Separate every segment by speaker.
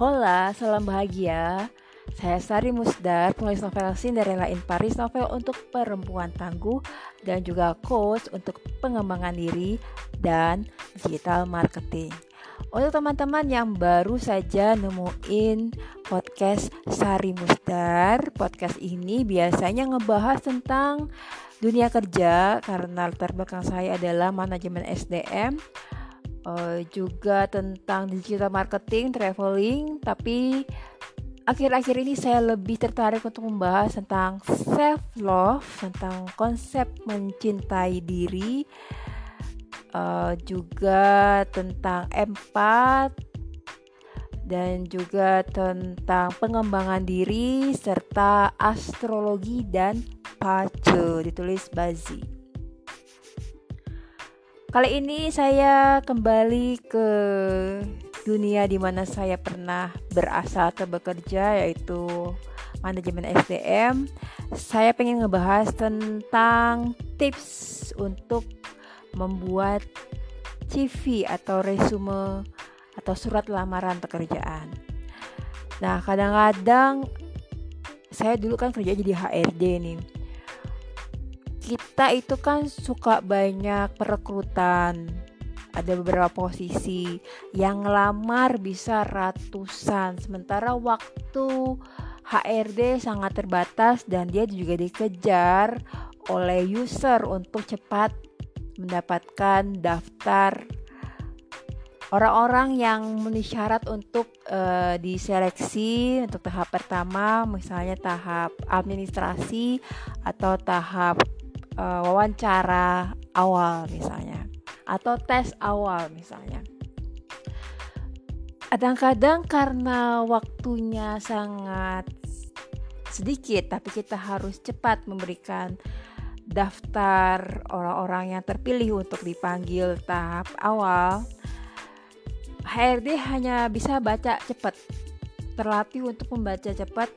Speaker 1: Hola, salam bahagia. Saya Sari Musdar, penulis novel Cinderella in Paris, novel untuk perempuan tangguh dan juga coach untuk pengembangan diri dan digital marketing. Untuk teman-teman yang baru saja nemuin podcast Sari Musdar, podcast ini biasanya ngebahas tentang dunia kerja karena latar belakang saya adalah manajemen SDM uh, juga tentang digital marketing, traveling, tapi akhir-akhir ini saya lebih tertarik untuk membahas tentang self love, tentang konsep mencintai diri, uh, juga tentang empat dan juga tentang pengembangan diri serta astrologi dan pacu ditulis Bazi. Kali ini saya kembali ke dunia di mana saya pernah berasal atau bekerja yaitu manajemen SDM. Saya pengen ngebahas tentang tips untuk membuat CV atau resume atau surat lamaran pekerjaan. Nah, kadang-kadang saya dulu kan kerja jadi HRD nih kita itu kan suka banyak perekrutan. Ada beberapa posisi yang lamar bisa ratusan. Sementara waktu HRD sangat terbatas dan dia juga dikejar oleh user untuk cepat mendapatkan daftar. Orang-orang yang memenuhi syarat untuk uh, diseleksi untuk tahap pertama misalnya tahap administrasi atau tahap uh, wawancara awal misalnya atau tes awal misalnya. Kadang-kadang karena waktunya sangat sedikit tapi kita harus cepat memberikan daftar orang-orang yang terpilih untuk dipanggil tahap awal. HRD hanya bisa baca cepat, terlatih untuk membaca cepat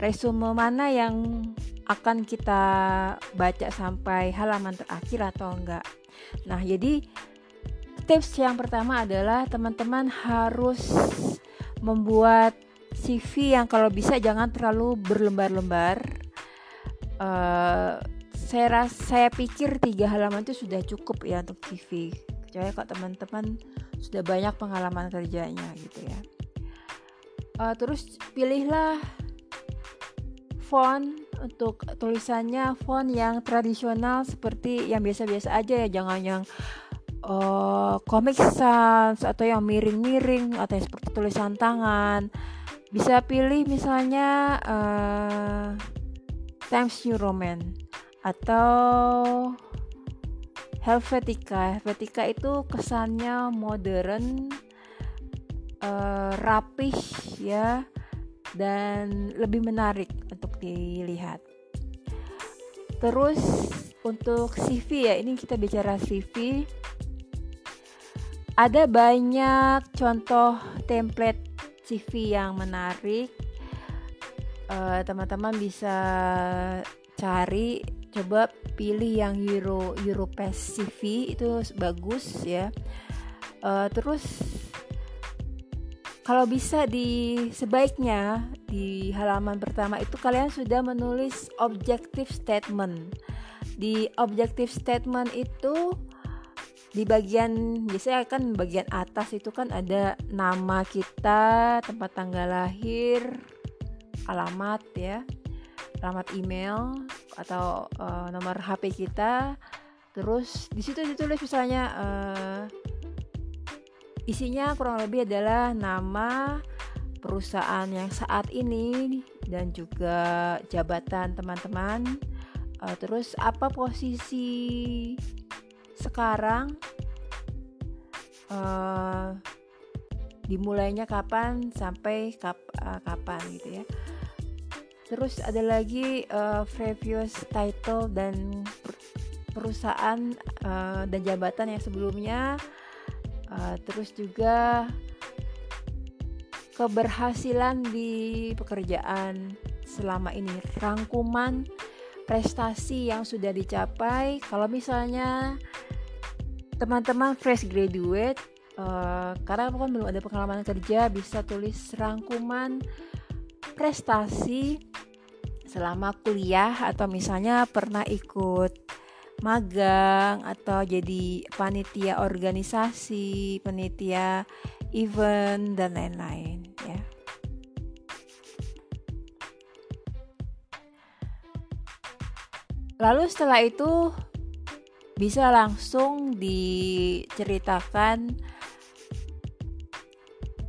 Speaker 1: resume mana yang akan kita baca sampai halaman terakhir atau enggak. Nah, jadi tips yang pertama adalah teman-teman harus membuat CV yang kalau bisa jangan terlalu berlembar-lembar. Uh, saya ras saya pikir tiga halaman itu sudah cukup ya untuk CV. Kecuali kalau teman-teman sudah banyak pengalaman kerjanya gitu ya. Uh, terus pilihlah font untuk tulisannya font yang tradisional seperti yang biasa-biasa aja ya. Jangan yang uh, Comic Sans atau yang miring-miring atau yang seperti tulisan tangan. Bisa pilih misalnya uh, Times New Roman atau Helvetica. Helvetica itu kesannya modern uh, rapih ya dan lebih menarik untuk dilihat. Terus untuk CV ya, ini kita bicara CV. Ada banyak contoh template CV yang menarik. Eh, teman-teman uh, bisa cari, coba pilih yang Euro Europass CV itu bagus ya. Uh, terus kalau bisa di sebaiknya di halaman pertama itu kalian sudah menulis objective statement. Di objective statement itu di bagian biasanya kan bagian atas itu kan ada nama kita, tempat tanggal lahir, alamat ya, alamat email atau uh, nomor HP kita. Terus di situ ditulis misalnya uh, Isinya kurang lebih adalah nama perusahaan yang saat ini dan juga jabatan teman-teman. Uh, terus apa posisi sekarang? Uh, dimulainya kapan sampai kap, uh, kapan gitu ya. Terus ada lagi uh, previous title dan perusahaan uh, dan jabatan yang sebelumnya uh, terus juga keberhasilan di pekerjaan selama ini. Rangkuman prestasi yang sudah dicapai. Kalau misalnya teman-teman fresh graduate uh, karena kan belum ada pengalaman kerja bisa tulis rangkuman prestasi selama kuliah atau misalnya pernah ikut magang atau jadi panitia organisasi, panitia event dan lain-lain ya. Lalu setelah itu bisa langsung diceritakan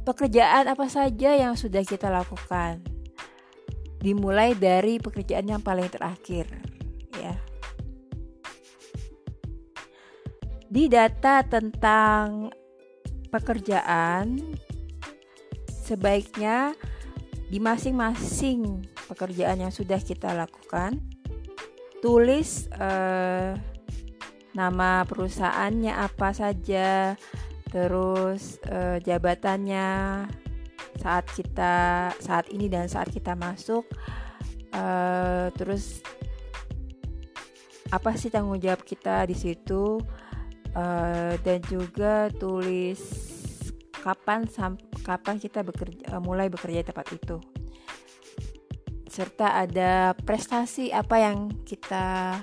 Speaker 1: pekerjaan apa saja yang sudah kita lakukan. Dimulai dari pekerjaan yang paling terakhir, ya. Di data tentang pekerjaan sebaiknya di masing-masing pekerjaan yang sudah kita lakukan tulis uh, nama perusahaannya apa saja, terus uh, jabatannya saat kita saat ini dan saat kita masuk, uh, terus apa sih tanggung jawab kita di situ, uh, dan juga tulis kapan kapan kita bekerja mulai bekerja di tempat itu serta ada prestasi apa yang kita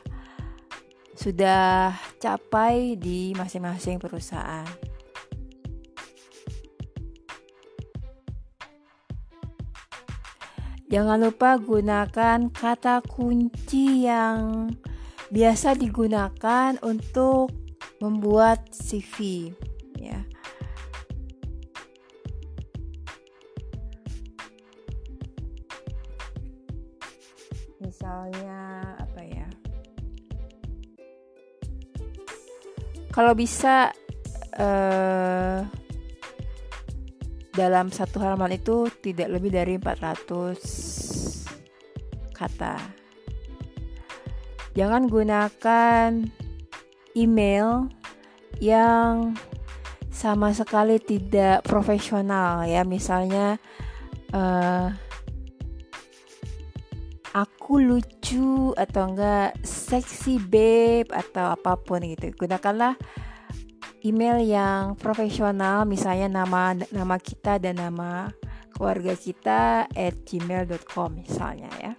Speaker 1: sudah capai di masing-masing perusahaan. Jangan lupa gunakan kata kunci yang biasa digunakan untuk membuat CV ya. misalnya apa ya kalau bisa uh, dalam satu halaman itu tidak lebih dari 400 kata jangan gunakan email yang sama sekali tidak profesional ya. Misalnya uh, aku lucu atau enggak seksi babe atau apa pun gitu. Gunakanlah email yang profesional misalnya nama nama kita dan nama keluarga kita at gmail.com misalnya ya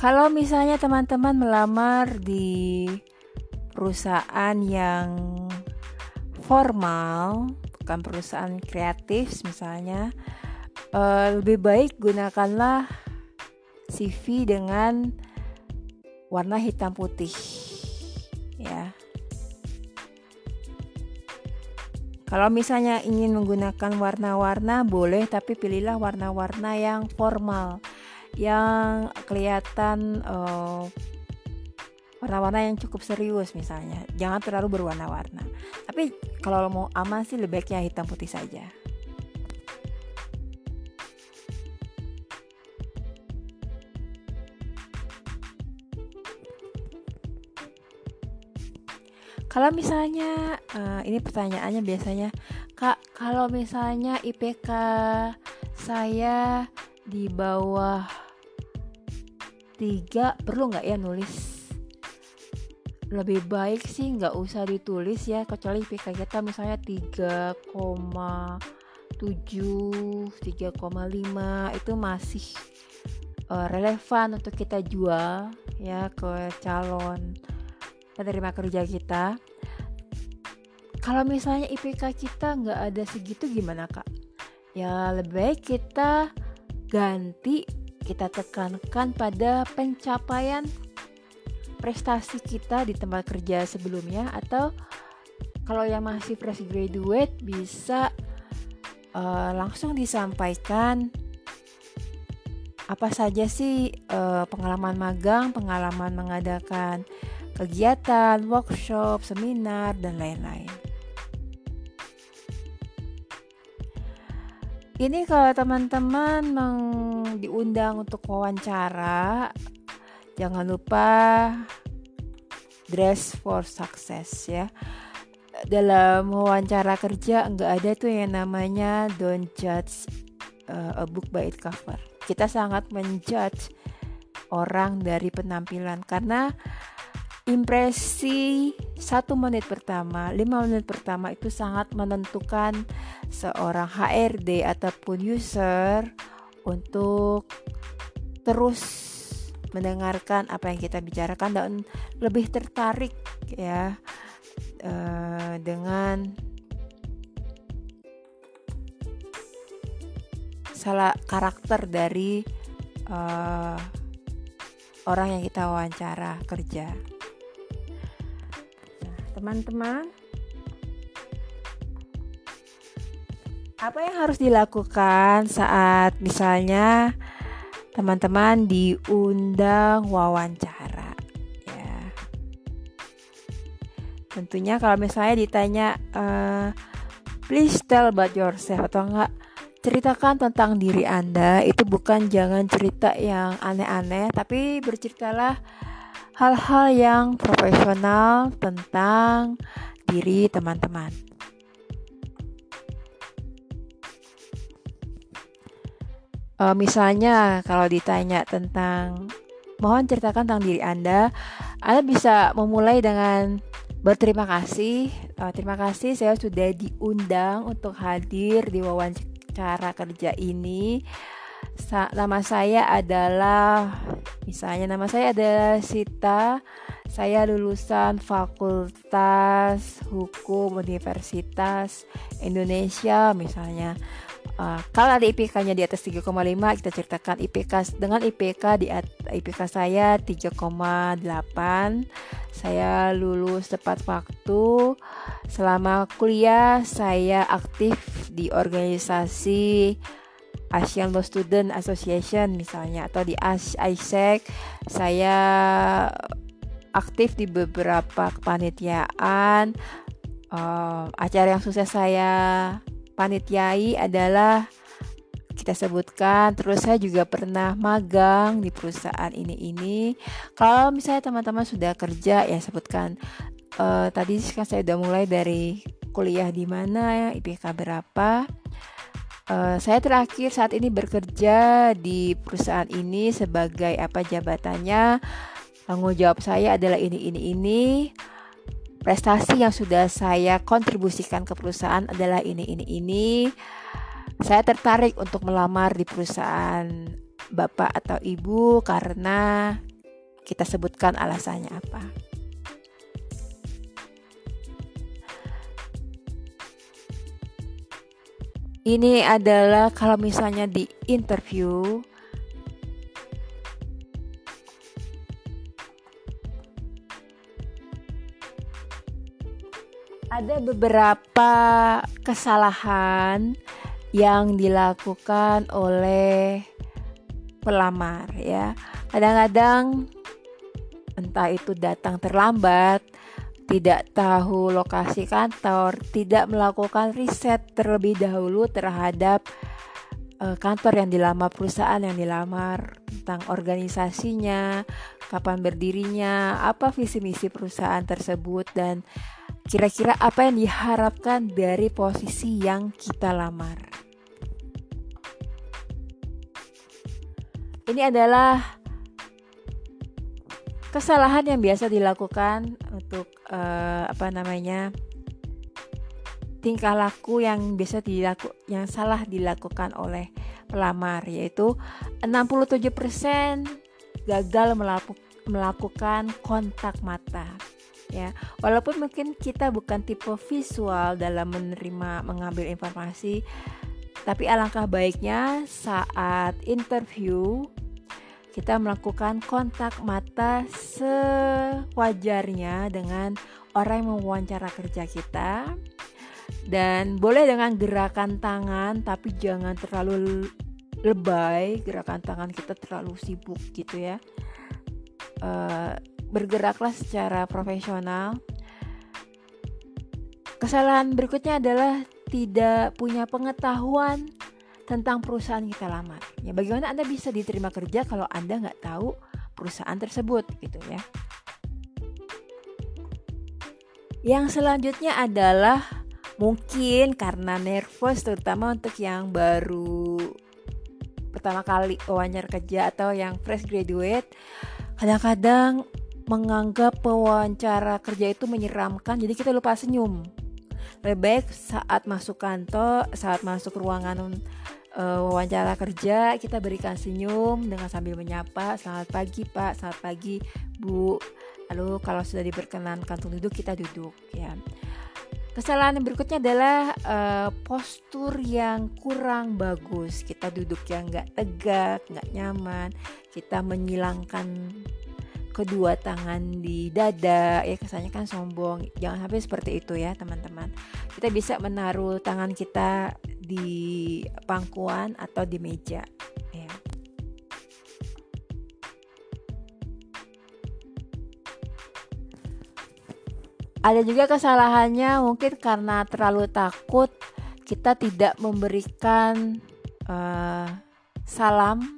Speaker 1: Kalau misalnya teman-teman melamar di perusahaan yang formal, bukan perusahaan kreatif misalnya, uh, lebih baik gunakanlah CV dengan warna hitam putih, ya. Kalau misalnya ingin menggunakan warna-warna boleh, tapi pilihlah warna-warna yang formal yang kelihatan uh, warna-warna yang cukup serius misalnya. Jangan terlalu berwarna-warna. Tapi kalau mau aman sih lebih baiknya hitam putih saja. Kalau misalnya uh, ini pertanyaannya biasanya Kak, kalau misalnya IPK saya di bawah tiga perlu nggak ya nulis? Lebih baik sih nggak usah ditulis ya kecuali IPK kita misalnya 3,7 3,5 itu masih uh, relevan untuk kita jual ya ke calon penerima kerja kita. Kalau misalnya IPK kita nggak ada segitu gimana kak? Ya lebih baik kita ganti kita tekankan pada pencapaian prestasi kita di tempat kerja sebelumnya atau kalau yang masih fresh graduate bisa uh, langsung disampaikan apa saja sih uh, pengalaman magang, pengalaman mengadakan kegiatan, workshop, seminar dan lain-lain. Ini kalau teman-teman diundang untuk wawancara, jangan lupa dress for success ya. dalam wawancara kerja nggak ada tuh yang namanya don't judge uh, a book by its cover. Kita sangat menjudge orang dari penampilan karena impresi satu menit pertama, lima menit pertama itu sangat menentukan seorang HRD ataupun user untuk terus mendengarkan apa yang kita bicarakan dan lebih tertarik ya uh, dengan salah karakter dari uh, orang yang kita wawancara kerja. Teman-teman, apa yang harus dilakukan saat misalnya teman-teman diundang wawancara? tentunya kalau misalnya ditanya uh, please tell about yourself atau enggak ceritakan tentang diri Anda itu bukan jangan cerita yang aneh-aneh tapi berceritalah hal-hal yang profesional tentang diri teman-teman. Uh, misalnya kalau ditanya tentang mohon ceritakan tentang diri Anda, Anda bisa memulai dengan berterima kasih. Uh, terima kasih saya sudah diundang untuk hadir di wawancara kerja ini. Nama saya adalah misalnya nama saya adalah Sita. Saya lulusan Fakultas Hukum Universitas Indonesia misalnya. Uh, kalau ada IPK-nya di atas 3,5 kita ceritakan IPK dengan IPK di IPK saya 3,8 saya lulus tepat waktu selama kuliah saya aktif di organisasi Asian Law Student Association misalnya atau di ISEC saya aktif di beberapa kepanitiaan. Uh, acara yang sukses saya panitiai adalah kita sebutkan terus saya juga pernah magang di perusahaan ini ini kalau misalnya teman-teman sudah kerja ya sebutkan uh, tadi kan saya sudah mulai dari kuliah di mana ya IPK berapa uh, saya terakhir saat ini bekerja di perusahaan ini sebagai apa jabatannya tanggung jawab saya adalah ini ini ini prestasi yang sudah saya kontribusikan ke perusahaan adalah ini ini ini. Saya tertarik untuk melamar di perusahaan Bapak atau Ibu karena kita sebutkan alasannya apa. Ini adalah kalau misalnya di interview ada beberapa kesalahan yang dilakukan oleh pelamar ya. Kadang-kadang entah itu datang terlambat, tidak tahu lokasi kantor, tidak melakukan riset terlebih dahulu terhadap uh, kantor yang dilamar, perusahaan yang dilamar, tentang organisasinya, kapan berdirinya, apa visi misi perusahaan tersebut dan Kira-kira apa yang diharapkan dari posisi yang kita lamar? Ini adalah kesalahan yang biasa dilakukan untuk uh, apa namanya tingkah laku yang biasa dilaku yang salah dilakukan oleh pelamar yaitu 67% gagal melakukan kontak mata ya. Walaupun mungkin kita bukan tipe visual dalam menerima mengambil informasi tapi alangkah baiknya saat interview kita melakukan kontak mata sewajarnya dengan orang yang mewawancara kerja kita. Dan boleh dengan gerakan tangan tapi jangan terlalu lebay. Gerakan tangan kita terlalu sibuk gitu ya. Uh, bergeraklah secara profesional. Kesalahan berikutnya adalah tidak punya pengetahuan tentang perusahaan kita lamar. Ya, bagaimana Anda bisa diterima kerja kalau Anda nggak tahu perusahaan tersebut, gitu ya. Yang selanjutnya adalah mungkin karena nervous terutama untuk yang baru pertama kali wawancara kerja atau yang fresh graduate kadang-kadang menganggap pewawancara kerja itu menyeramkan jadi kita lupa senyum lebih baik saat masuk kantor saat masuk ruangan uh, wawancara kerja kita berikan senyum dengan sambil menyapa selamat pagi pak selamat pagi bu lalu kalau sudah diperkenankan untuk duduk kita duduk ya Kesalahan yang berikutnya adalah uh, postur yang kurang bagus. Kita duduk yang nggak tegak, nggak nyaman. Kita menyilangkan kedua tangan di dada. Ya kesannya kan sombong. Jangan sampai seperti itu ya teman-teman. Kita bisa menaruh tangan kita di pangkuan atau di meja. Ada juga kesalahannya mungkin karena terlalu takut kita tidak memberikan uh, salam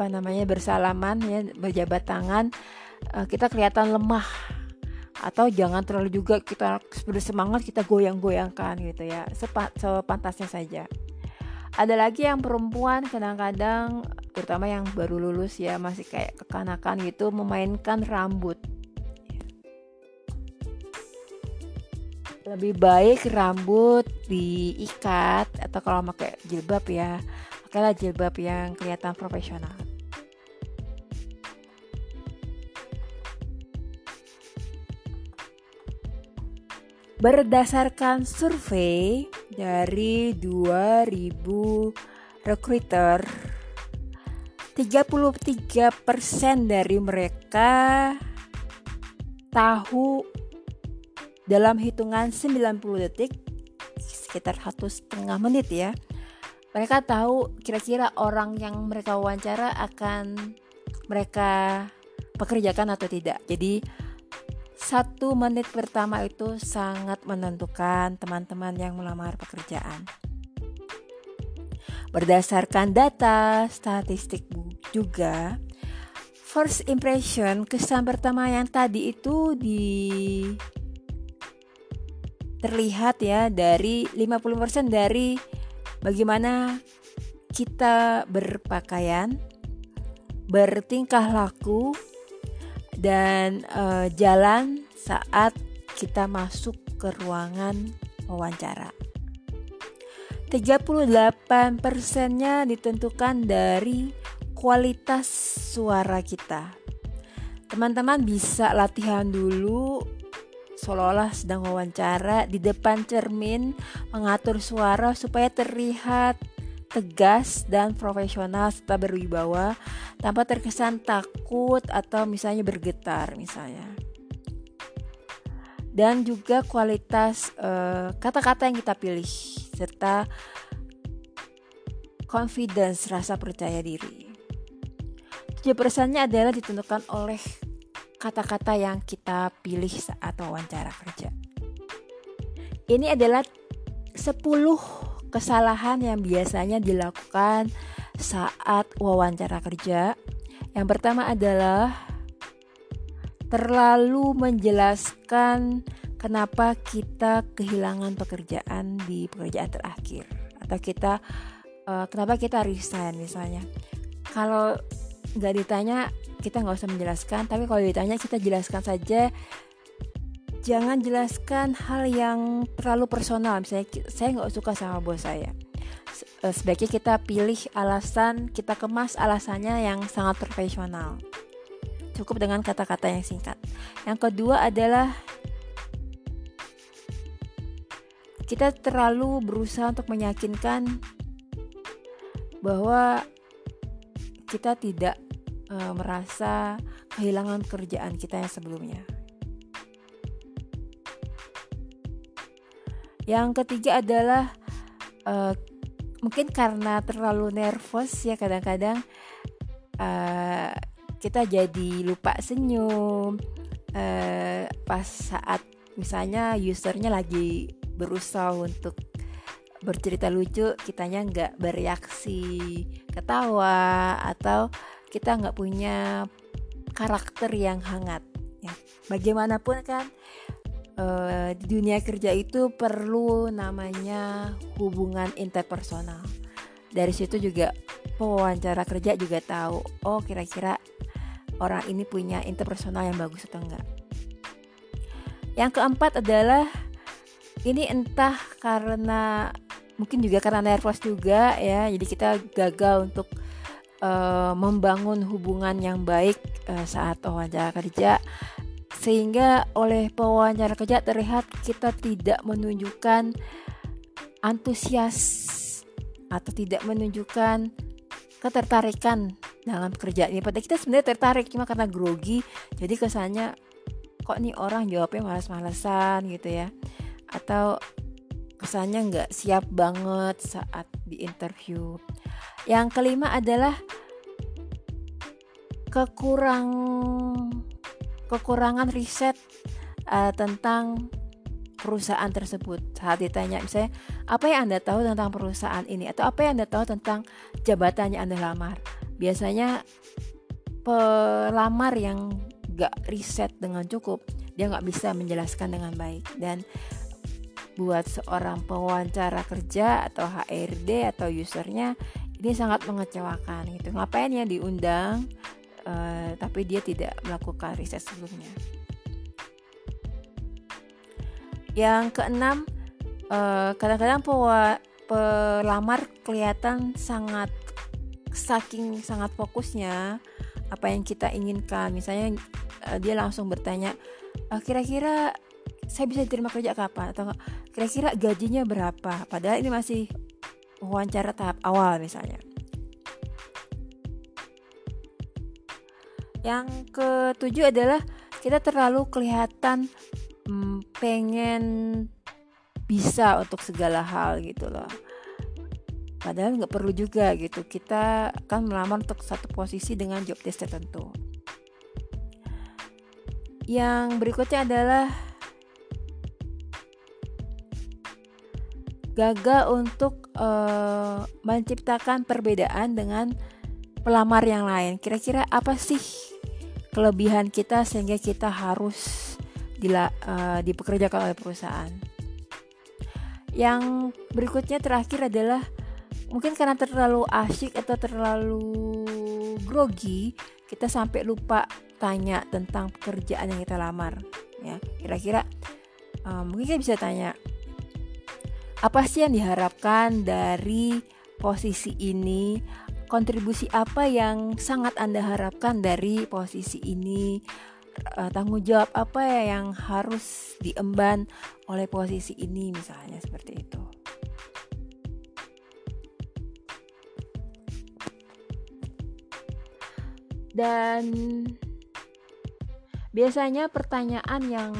Speaker 1: apa namanya bersalaman ya berjabat tangan uh, kita kelihatan lemah. Atau jangan terlalu juga kita bersemangat kita goyang-goyangkan gitu ya Sepa, sepantasnya saja. Ada lagi yang perempuan kadang-kadang terutama yang baru lulus ya masih kayak kekanakan gitu memainkan rambut. Lebih baik rambut diikat atau kalau pakai jilbab ya pakailah jilbab yang kelihatan profesional Berdasarkan survei dari 2000 recruiter, 33% dari mereka tahu dalam hitungan 90 detik sekitar satu setengah menit ya mereka tahu kira-kira orang yang mereka wawancara akan mereka pekerjakan atau tidak. Jadi satu menit pertama itu sangat menentukan teman-teman yang melamar pekerjaan. Berdasarkan data statistik juga first impression kesan pertama yang tadi itu di terlihat ya dari 50% dari bagaimana kita berpakaian, bertingkah laku dan uh, jalan saat kita masuk ke ruangan wawancara. 38 persennya ditentukan dari kualitas suara kita. Teman-teman bisa latihan dulu seolah-olah sedang wawancara di depan cermin mengatur suara supaya terlihat tegas dan profesional serta berwibawa tanpa terkesan takut atau misalnya bergetar misalnya dan juga kualitas eh, kata-kata uh, yang kita pilih serta confidence rasa percaya diri. 7 persennya adalah ditentukan oleh kata-kata yang kita pilih saat wawancara kerja. Ini adalah 10 kesalahan yang biasanya dilakukan saat wawancara kerja. Yang pertama adalah terlalu menjelaskan kenapa kita kehilangan pekerjaan di pekerjaan terakhir atau kita uh, kenapa kita resign misalnya. Kalau nggak ditanya kita nggak usah menjelaskan tapi kalau ditanya kita jelaskan saja jangan jelaskan hal yang terlalu personal. Misalnya saya nggak suka sama bos saya. Eh, sebaiknya kita pilih alasan kita kemas alasannya yang sangat profesional. Cukup dengan kata-kata yang singkat. Yang kedua adalah kita terlalu berusaha untuk meyakinkan bahwa kita tidak e, merasa kehilangan kerjaan kita yang sebelumnya. Yang ketiga adalah e, mungkin karena terlalu nervous ya kadang-kadang e, kita jadi lupa senyum e, pas saat misalnya usernya lagi berusaha untuk bercerita lucu kitanya nggak bereaksi ketawa atau kita nggak punya karakter yang hangat. Ya bagaimanapun kan uh, di dunia kerja itu perlu namanya hubungan interpersonal. Dari situ juga pewawancara kerja juga tahu, oh kira-kira orang ini punya interpersonal yang bagus atau enggak. Yang keempat adalah ini entah karena mungkin juga karena nervous juga ya, jadi kita gagal untuk uh, membangun hubungan yang baik uh, saat wawancara kerja sehingga oleh pewawancara kerja terlihat kita tidak menunjukkan antusias atau tidak menunjukkan ketertarikan dalam pekerjaan ini. Padahal kita sebenarnya tertarik cuma karena grogi, jadi kesannya kok nih orang jawabnya malas-malesan gitu ya, atau kesannya nggak siap banget saat di interview. Yang kelima adalah kekurang kekurangan riset uh, tentang perusahaan tersebut. Saat ditanya misalnya apa yang anda tahu tentang perusahaan ini? Atau apa yang anda tahu tentang jabatannya anda lamar? Biasanya pelamar yang gak riset dengan cukup dia nggak bisa menjelaskan dengan baik. Dan buat seorang pewawancara kerja atau HRD atau usernya ini sangat mengecewakan gitu. Ngapain ya diundang uh, tapi dia tidak melakukan riset sebelumnya. Yang keenam, uh, kadang-kadang pelamar kelihatan sangat saking sangat fokusnya apa yang kita inginkan. Misalnya uh, dia langsung bertanya, kira-kira saya bisa terima kerja kapan atau kira-kira gajinya berapa? Padahal ini masih wawancara tahap awal misalnya. Yang ketujuh adalah kita terlalu kelihatan hmm, pengen bisa untuk segala hal gitu loh. Padahal nggak perlu juga gitu. Kita kan melamar untuk satu posisi dengan job desk tertentu. Yang berikutnya adalah gagal untuk uh, menciptakan perbedaan dengan pelamar yang lain. Kira-kira apa sih kelebihan kita sehingga kita harus dila, uh, dipekerjakan oleh perusahaan? Yang berikutnya terakhir adalah mungkin karena terlalu asyik atau terlalu grogi, kita sampai lupa tanya tentang pekerjaan yang kita lamar. Ya, kira-kira uh, mungkin kita bisa tanya apa sih yang diharapkan dari posisi ini kontribusi apa yang sangat Anda harapkan dari posisi ini? Uh, tanggung jawab apa ya yang harus diemban oleh posisi ini misalnya seperti itu. Dan biasanya pertanyaan yang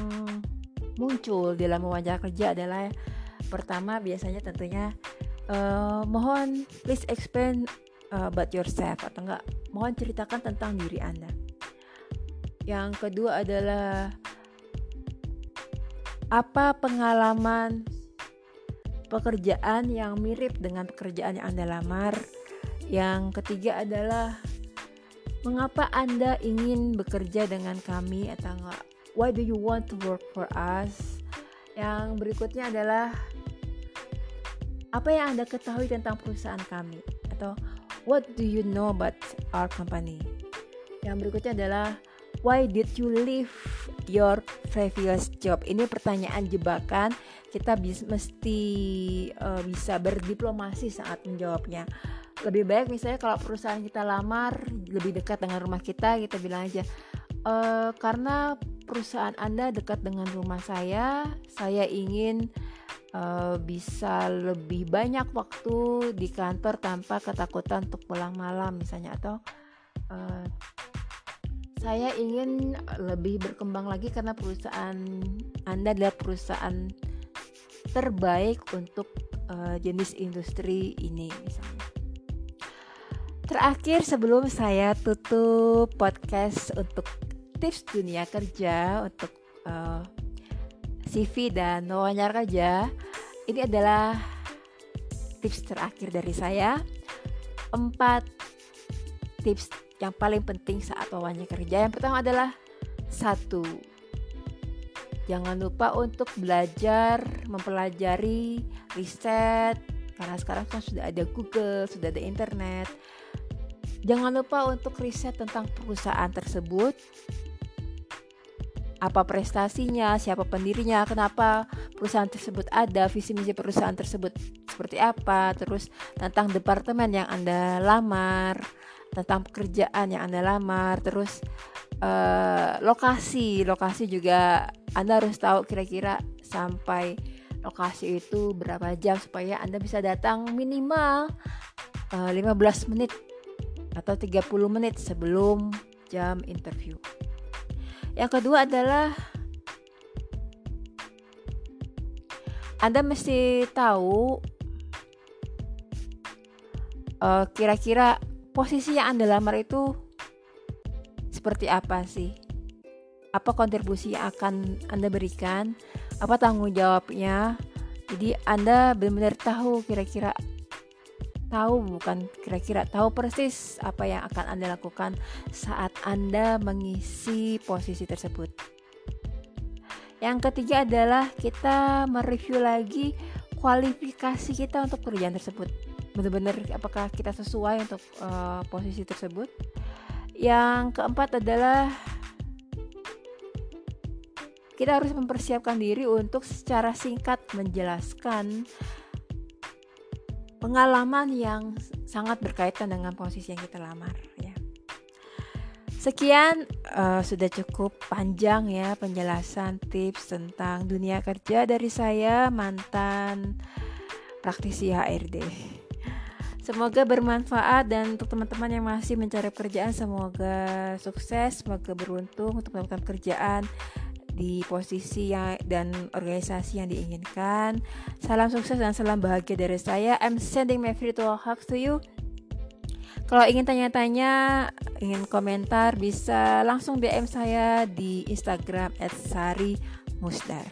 Speaker 1: muncul dalam wawancara kerja adalah pertama biasanya tentunya uh, mohon please explain about yourself atau enggak mohon ceritakan tentang diri Anda. Yang kedua adalah apa pengalaman pekerjaan yang mirip dengan pekerjaan yang Anda lamar. Yang ketiga adalah mengapa Anda ingin bekerja dengan kami atau enggak why do you want to work for us. Yang berikutnya adalah apa yang Anda ketahui tentang perusahaan kami atau What do you know about our company? Yang berikutnya adalah Why did you leave your previous job? Ini pertanyaan jebakan. Kita bis, mesti uh, bisa berdiplomasi saat menjawabnya. Lebih baik misalnya kalau perusahaan kita lamar lebih dekat dengan rumah kita, kita bilang aja e, karena perusahaan Anda dekat dengan rumah saya, saya ingin uh, bisa lebih banyak waktu di kantor tanpa ketakutan untuk pulang malam misalnya atau uh, saya ingin lebih berkembang lagi karena perusahaan Anda adalah perusahaan terbaik untuk uh, jenis industri ini misalnya. Terakhir sebelum saya tutup podcast untuk tips dunia kerja untuk uh, CV dan wawancara kerja, ini adalah tips terakhir dari saya. Empat tips yang paling penting saat wawancara kerja. Yang pertama adalah satu, Jangan lupa untuk belajar, mempelajari, riset, karena sekarang kan sudah ada Google, sudah ada internet. Jangan lupa untuk riset tentang perusahaan tersebut, apa prestasinya, siapa pendirinya, kenapa perusahaan tersebut ada, visi misi perusahaan tersebut seperti apa, terus tentang departemen yang Anda lamar, tentang pekerjaan yang Anda lamar, terus uh, lokasi, lokasi juga anda harus tahu kira-kira sampai lokasi itu berapa jam supaya Anda bisa datang minimal uh, eh, 15 menit atau 30 menit sebelum jam interview. Yang kedua adalah Anda mesti tahu uh, kira-kira posisi yang Anda lamar itu seperti apa sih? apa kontribusi yang akan Anda berikan, apa tanggung jawabnya. Jadi Anda benar-benar tahu kira-kira tahu bukan kira-kira tahu persis apa yang akan Anda lakukan saat Anda mengisi posisi tersebut. Yang ketiga adalah kita mereview lagi kualifikasi kita untuk pekerjaan tersebut. Benar-benar apakah kita sesuai untuk uh, posisi tersebut. Yang keempat adalah kita harus mempersiapkan diri untuk secara singkat menjelaskan pengalaman yang sangat berkaitan dengan posisi yang kita lamar ya. Sekian uh, sudah cukup panjang ya penjelasan tips tentang dunia kerja dari saya mantan praktisi HRD. Semoga bermanfaat dan untuk teman-teman yang masih mencari pekerjaan semoga sukses, semoga beruntung untuk mendapatkan pekerjaan di posisi yang dan organisasi yang diinginkan. Salam sukses dan salam bahagia dari saya. I'm sending my virtual hugs to you. Kalau ingin tanya-tanya, ingin komentar, bisa langsung DM saya di Instagram @sari musdar.